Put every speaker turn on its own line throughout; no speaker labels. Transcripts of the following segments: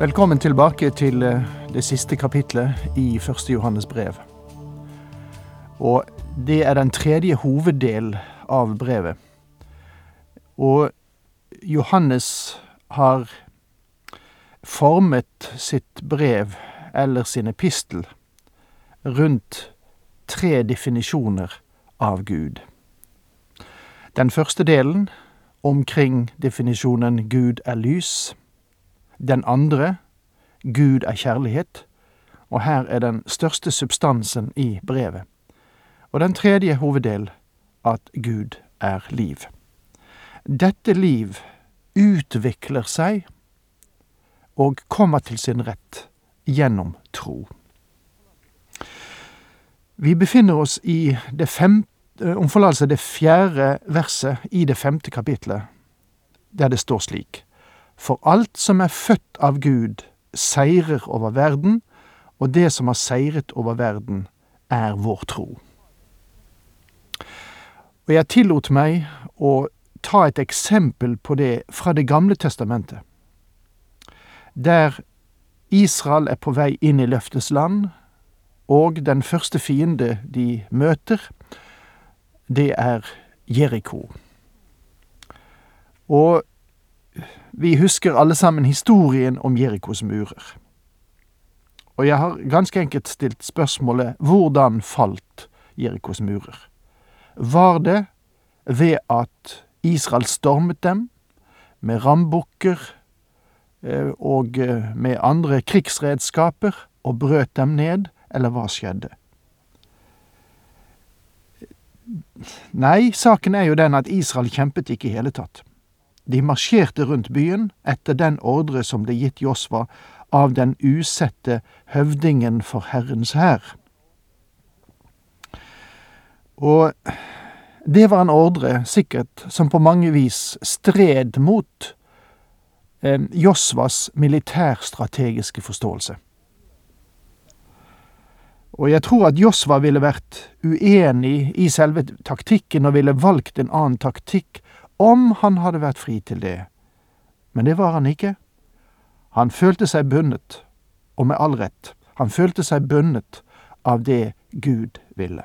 Velkommen tilbake til eh, det siste kapitlet i 1. Johannes brev. Og det er den tredje hoveddel av brevet. Og Johannes har formet sitt brev, eller sin epistel, rundt tre definisjoner av Gud. Den første delen omkring definisjonen Gud er lys den andre, Gud er kjærlighet, og her er den største substansen i brevet. Og den tredje hoveddel, at Gud er liv. Dette liv utvikler seg og kommer til sin rett gjennom tro. Vi befinner oss i det femte, om forlatelse det fjerde verset i det femte kapitlet, der det står slik. For alt som er født av Gud, seirer over verden, og det som har seiret over verden, er vår tro. Og jeg tillot meg å ta et eksempel på det fra Det gamle testamentet, der Israel er på vei inn i løftes land, og den første fiende de møter, det er Jeriko. Og vi husker alle sammen historien om Jerikos murer. Og jeg har ganske enkelt stilt spørsmålet hvordan falt Jerikos murer? Var det ved at Israel stormet dem med rambukker eh, og eh, med andre krigsredskaper og brøt dem ned, eller hva skjedde? Nei, saken er jo den at Israel kjempet ikke i hele tatt. De marsjerte rundt byen etter den ordre som ble gitt Josva av den usette høvdingen for Herrens hær. Og det var en ordre, sikkert, som på mange vis stred mot eh, Josvas militærstrategiske forståelse. Og jeg tror at Josva ville vært uenig i selve taktikken og ville valgt en annen taktikk om han hadde vært fri til det. Men det var han ikke. Han følte seg bundet, og med all rett. Han følte seg bundet av det Gud ville.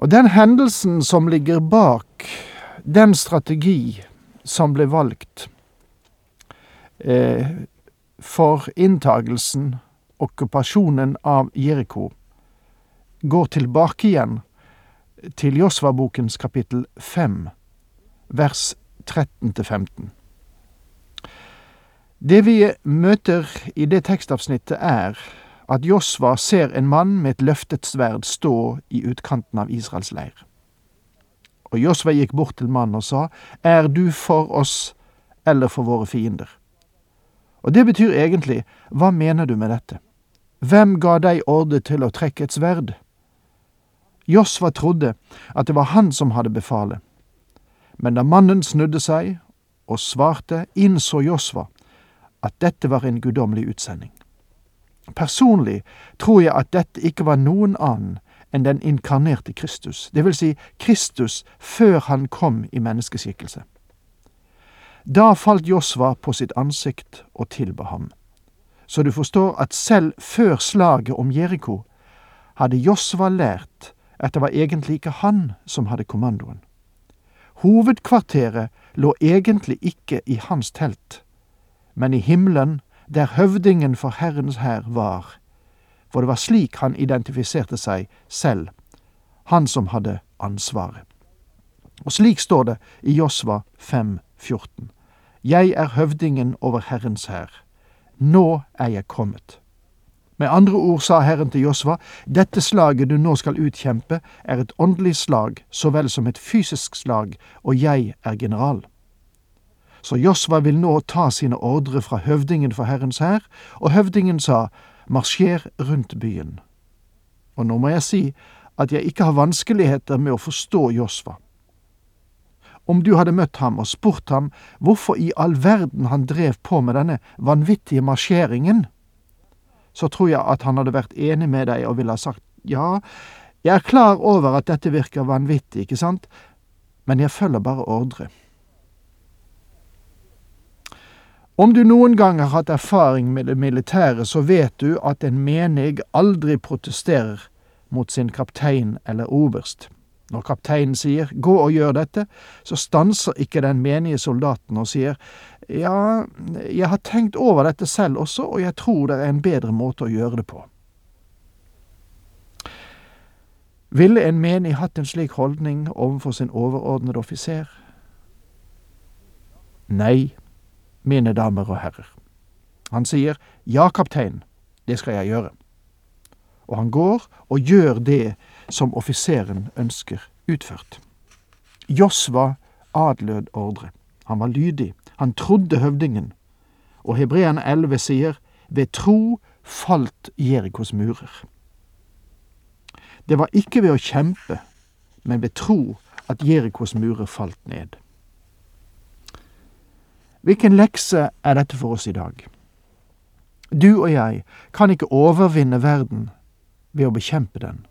Og den hendelsen som ligger bak den strategi som ble valgt eh, for inntagelsen, okkupasjonen av Jeriko, går tilbake igjen til Josva-bokens kapittel fem vers 13-15. Det vi møter i det tekstavsnittet, er at Josva ser en mann med et løftet sverd stå i utkanten av Israels leir. Og Josva gikk bort til mannen og sa, Er du for oss eller for våre fiender? Og det betyr egentlig, hva mener du med dette? Hvem ga deg ordre til å trekke et sverd? Josva trodde at det var han som hadde befalet. Men da mannen snudde seg og svarte, innså Josva at dette var en guddommelig utsending. Personlig tror jeg at dette ikke var noen annen enn den inkarnerte Kristus, det vil si Kristus før han kom i menneskeskikkelse. Da falt Josva på sitt ansikt og tilba ham. Så du forstår at selv før slaget om Jeriko hadde Josva lært at det var egentlig ikke han som hadde kommandoen. Hovedkvarteret lå egentlig ikke i hans telt, men i himmelen, der høvdingen for Herrens hær var, for det var slik han identifiserte seg selv, han som hadde ansvaret. Og slik står det i Josva 5,14. Jeg er høvdingen over Herrens hær. Nå er jeg kommet. Med andre ord sa Herren til Josva, dette slaget du nå skal utkjempe, er et åndelig slag så vel som et fysisk slag, og jeg er general. Så Josva vil nå ta sine ordre fra høvdingen for Herrens hær, og høvdingen sa, marsjer rundt byen. Og nå må jeg si at jeg ikke har vanskeligheter med å forstå Josva. Om du hadde møtt ham og spurt ham hvorfor i all verden han drev på med denne vanvittige marsjeringen, så tror jeg at han hadde vært enig med deg og ville ha sagt ja, jeg er klar over at dette virker vanvittig, ikke sant, men jeg følger bare ordre. Om du noen gang har hatt erfaring med det militære, så vet du at en menig aldri protesterer mot sin kaptein eller oberst. Når kapteinen sier gå og gjør dette, så stanser ikke den menige soldaten og sier ja, jeg har tenkt over dette selv også, og jeg tror det er en bedre måte å gjøre det på. Ville en menig hatt en slik holdning overfor sin overordnede offiser? Nei, mine damer og herrer. Han sier ja, kaptein, det skal jeg gjøre. Og han går og gjør det som offiseren ønsker utført. Josva adlød ordre. Han var lydig. Han trodde høvdingen. Og Hebreerne 11 sier ved tro falt Jerikos murer. Det var ikke ved å kjempe, men ved tro at Jerikos murer falt ned. Hvilken lekse er dette for oss i dag? Du og jeg kan ikke overvinne verden ved å bekjempe den.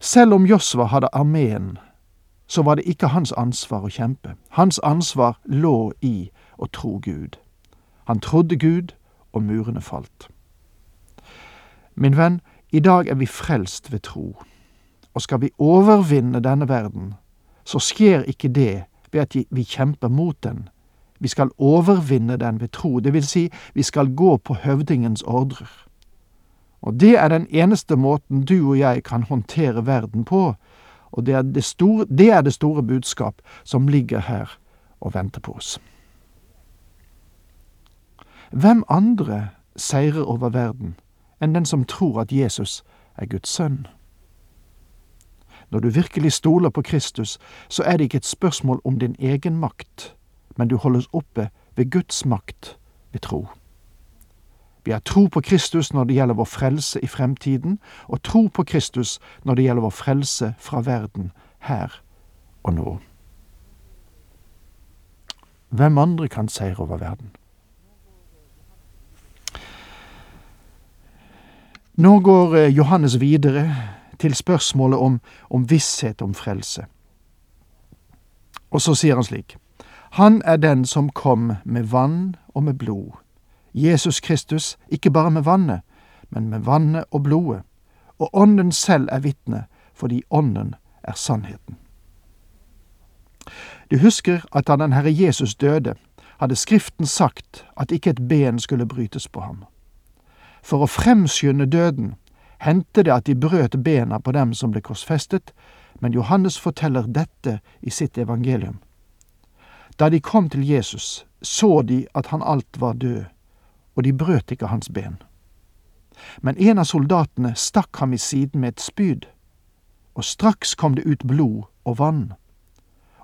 Selv om Josva hadde armeen, så var det ikke hans ansvar å kjempe. Hans ansvar lå i å tro Gud. Han trodde Gud, og murene falt. Min venn, i dag er vi frelst ved tro. Og skal vi overvinne denne verden, så skjer ikke det ved at vi kjemper mot den. Vi skal overvinne den ved tro, det vil si, vi skal gå på høvdingens ordrer. Og det er den eneste måten du og jeg kan håndtere verden på, og det er det store, det er det store budskap som ligger her og venter på oss. Hvem andre seirer over verden enn den som tror at Jesus er Guds sønn? Når du virkelig stoler på Kristus, så er det ikke et spørsmål om din egen makt, men du holdes oppe ved Guds makt ved tro. Vi har tro på Kristus når det gjelder vår frelse i fremtiden, og tro på Kristus når det gjelder vår frelse fra verden her og nå. Hvem andre kan seire over verden? Nå går eh, Johannes videre til spørsmålet om, om visshet om frelse. Og så sier han slik. Han er den som kom med vann og med blod Jesus Kristus, ikke bare med vannet, men med vannet og blodet, og Ånden selv er vitne, fordi Ånden er sannheten. Du husker at da den Herre Jesus døde, hadde Skriften sagt at ikke et ben skulle brytes på ham. For å fremskynde døden hendte det at de brøt bena på dem som ble korsfestet, men Johannes forteller dette i sitt evangelium. Da de kom til Jesus, så de at han alt var død og de brøt ikke hans ben. Men en av soldatene stakk ham i siden med et spyd, og straks kom det ut blod og vann.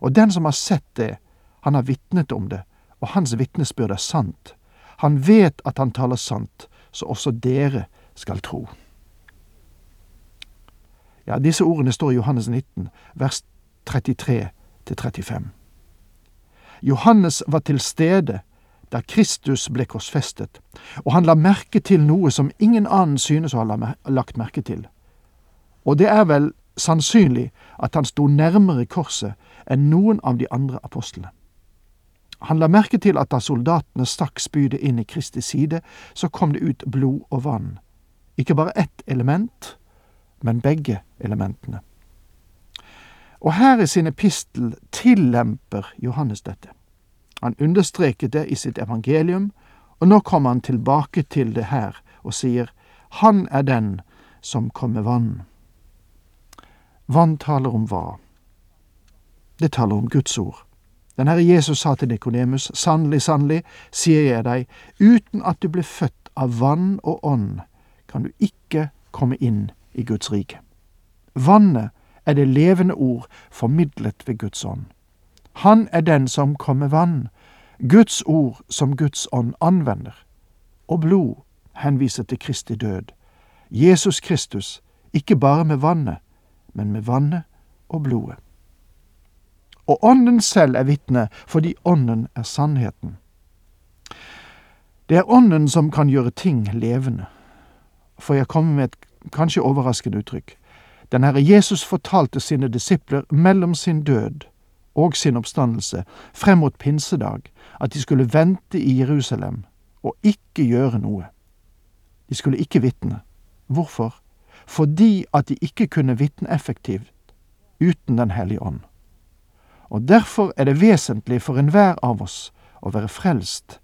Og den som har sett det, han har vitnet om det, og hans vitnesbyrd er sant. Han vet at han taler sant, så også dere skal tro. Ja, disse ordene står i Johannes 19, vers 33 til 35. Johannes var til stede da Kristus ble korsfestet, og han la merke til noe som ingen annen synes å ha lagt merke til. Og det er vel sannsynlig at han sto nærmere korset enn noen av de andre apostlene. Han la merke til at da soldatene stakk spydet inn i Kristi side, så kom det ut blod og vann. Ikke bare ett element, men begge elementene. Og her i sin epistel tillemper Johannes dette. Han understreket det i sitt evangelium, og nå kommer han tilbake til det her og sier Han er den som kom med vann. Vann taler om hva? Det taler om Guds ord. Den Herre Jesus sa til Nikodemus, sannelig, sannelig, sier jeg deg, uten at du blir født av vann og ånd, kan du ikke komme inn i Guds rike. Vannet er det levende ord formidlet ved Guds ånd. Han er den som kom med vann, Guds ord som Guds ånd anvender, og blod henviser til Kristi død. Jesus Kristus, ikke bare med vannet, men med vannet og blodet. Og Ånden selv er vitne, fordi Ånden er sannheten. Det er Ånden som kan gjøre ting levende. For jeg kommer med et kanskje overraskende uttrykk. Den Herre Jesus fortalte sine disipler mellom sin død og sin oppstandelse frem mot pinsedag at de skulle vente i Jerusalem og ikke gjøre noe. De skulle ikke vitne. Hvorfor? Fordi at de ikke kunne vitne effektivt uten Den hellige ånd. Og derfor er det vesentlig for enhver av oss å være frelst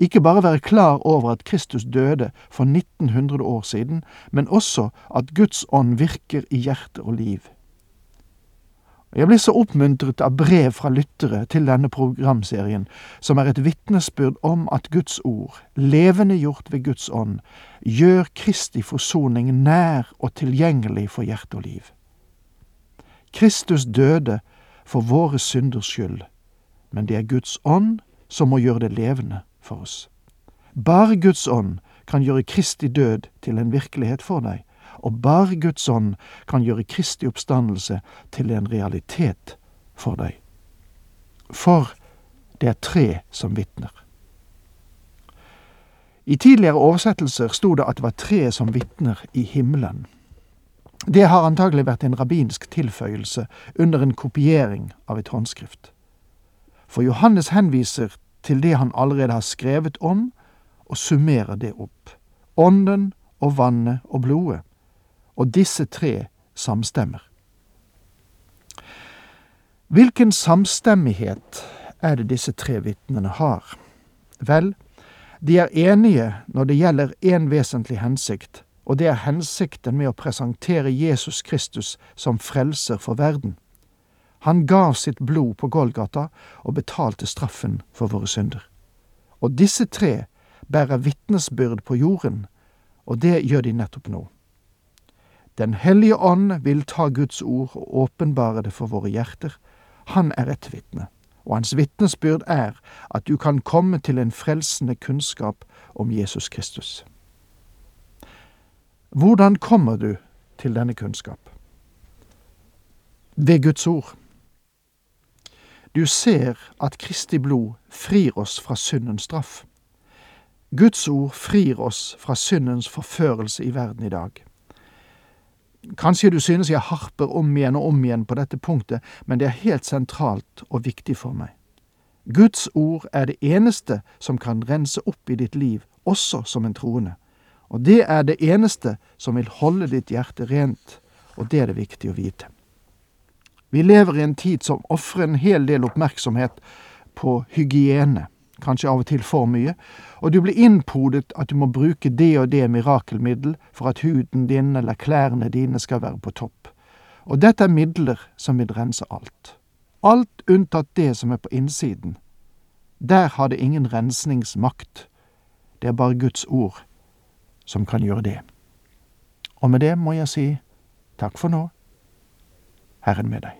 ikke bare være klar over at Kristus døde for 1900 år siden, men også at Guds ånd virker i hjerte og liv. Jeg blir så oppmuntret av brev fra lyttere til denne programserien, som er et vitnesbyrd om at Guds ord, levende gjort ved Guds ånd, gjør Kristi forsoning nær og tilgjengelig for hjerte og liv. Kristus døde for våre synders skyld, men det er Guds ånd som må gjøre det levende for oss. Bare Guds ånd kan gjøre Kristi død til en virkelighet for deg, og bare Guds ånd kan gjøre Kristi oppstandelse til en realitet for deg. For det er tre som vitner. I tidligere oversettelser sto det at det var tre som vitner i himmelen. Det har antagelig vært en rabbinsk tilføyelse under en kopiering av et håndskrift. For Johannes henviser til det han allerede har skrevet om, og summerer det opp. Ånden og vannet og blodet. Og disse tre samstemmer. Hvilken samstemmighet er det disse tre vitnene har? Vel, de er enige når det gjelder én vesentlig hensikt, og det er hensikten med å presentere Jesus Kristus som frelser for verden. Han gav sitt blod på Golgata og betalte straffen for våre synder. Og disse tre bærer vitnesbyrd på jorden, og det gjør de nettopp nå. Den hellige ånd vil ta Guds ord og åpenbare det for våre hjerter. Han er et vitne, og hans vitnesbyrd er at du kan komme til en frelsende kunnskap om Jesus Kristus. Hvordan kommer du til denne kunnskap? Ved Guds ord. Du ser at Kristi blod frir oss fra syndens straff. Guds ord frir oss fra syndens forførelse i verden i dag. Kanskje du synes jeg harper om igjen og om igjen på dette punktet, men det er helt sentralt og viktig for meg. Guds ord er det eneste som kan rense opp i ditt liv, også som en troende. Og det er det eneste som vil holde ditt hjerte rent, og det er det viktig å vite. Vi lever i en tid som ofrer en hel del oppmerksomhet på hygiene, kanskje av og til for mye, og du blir innpodet at du må bruke det og det mirakelmiddel for at huden din eller klærne dine skal være på topp. Og dette er midler som vil rense alt. Alt unntatt det som er på innsiden. Der har det ingen rensningsmakt. Det er bare Guds ord som kan gjøre det. Og med det må jeg si takk for nå. Herren med deg.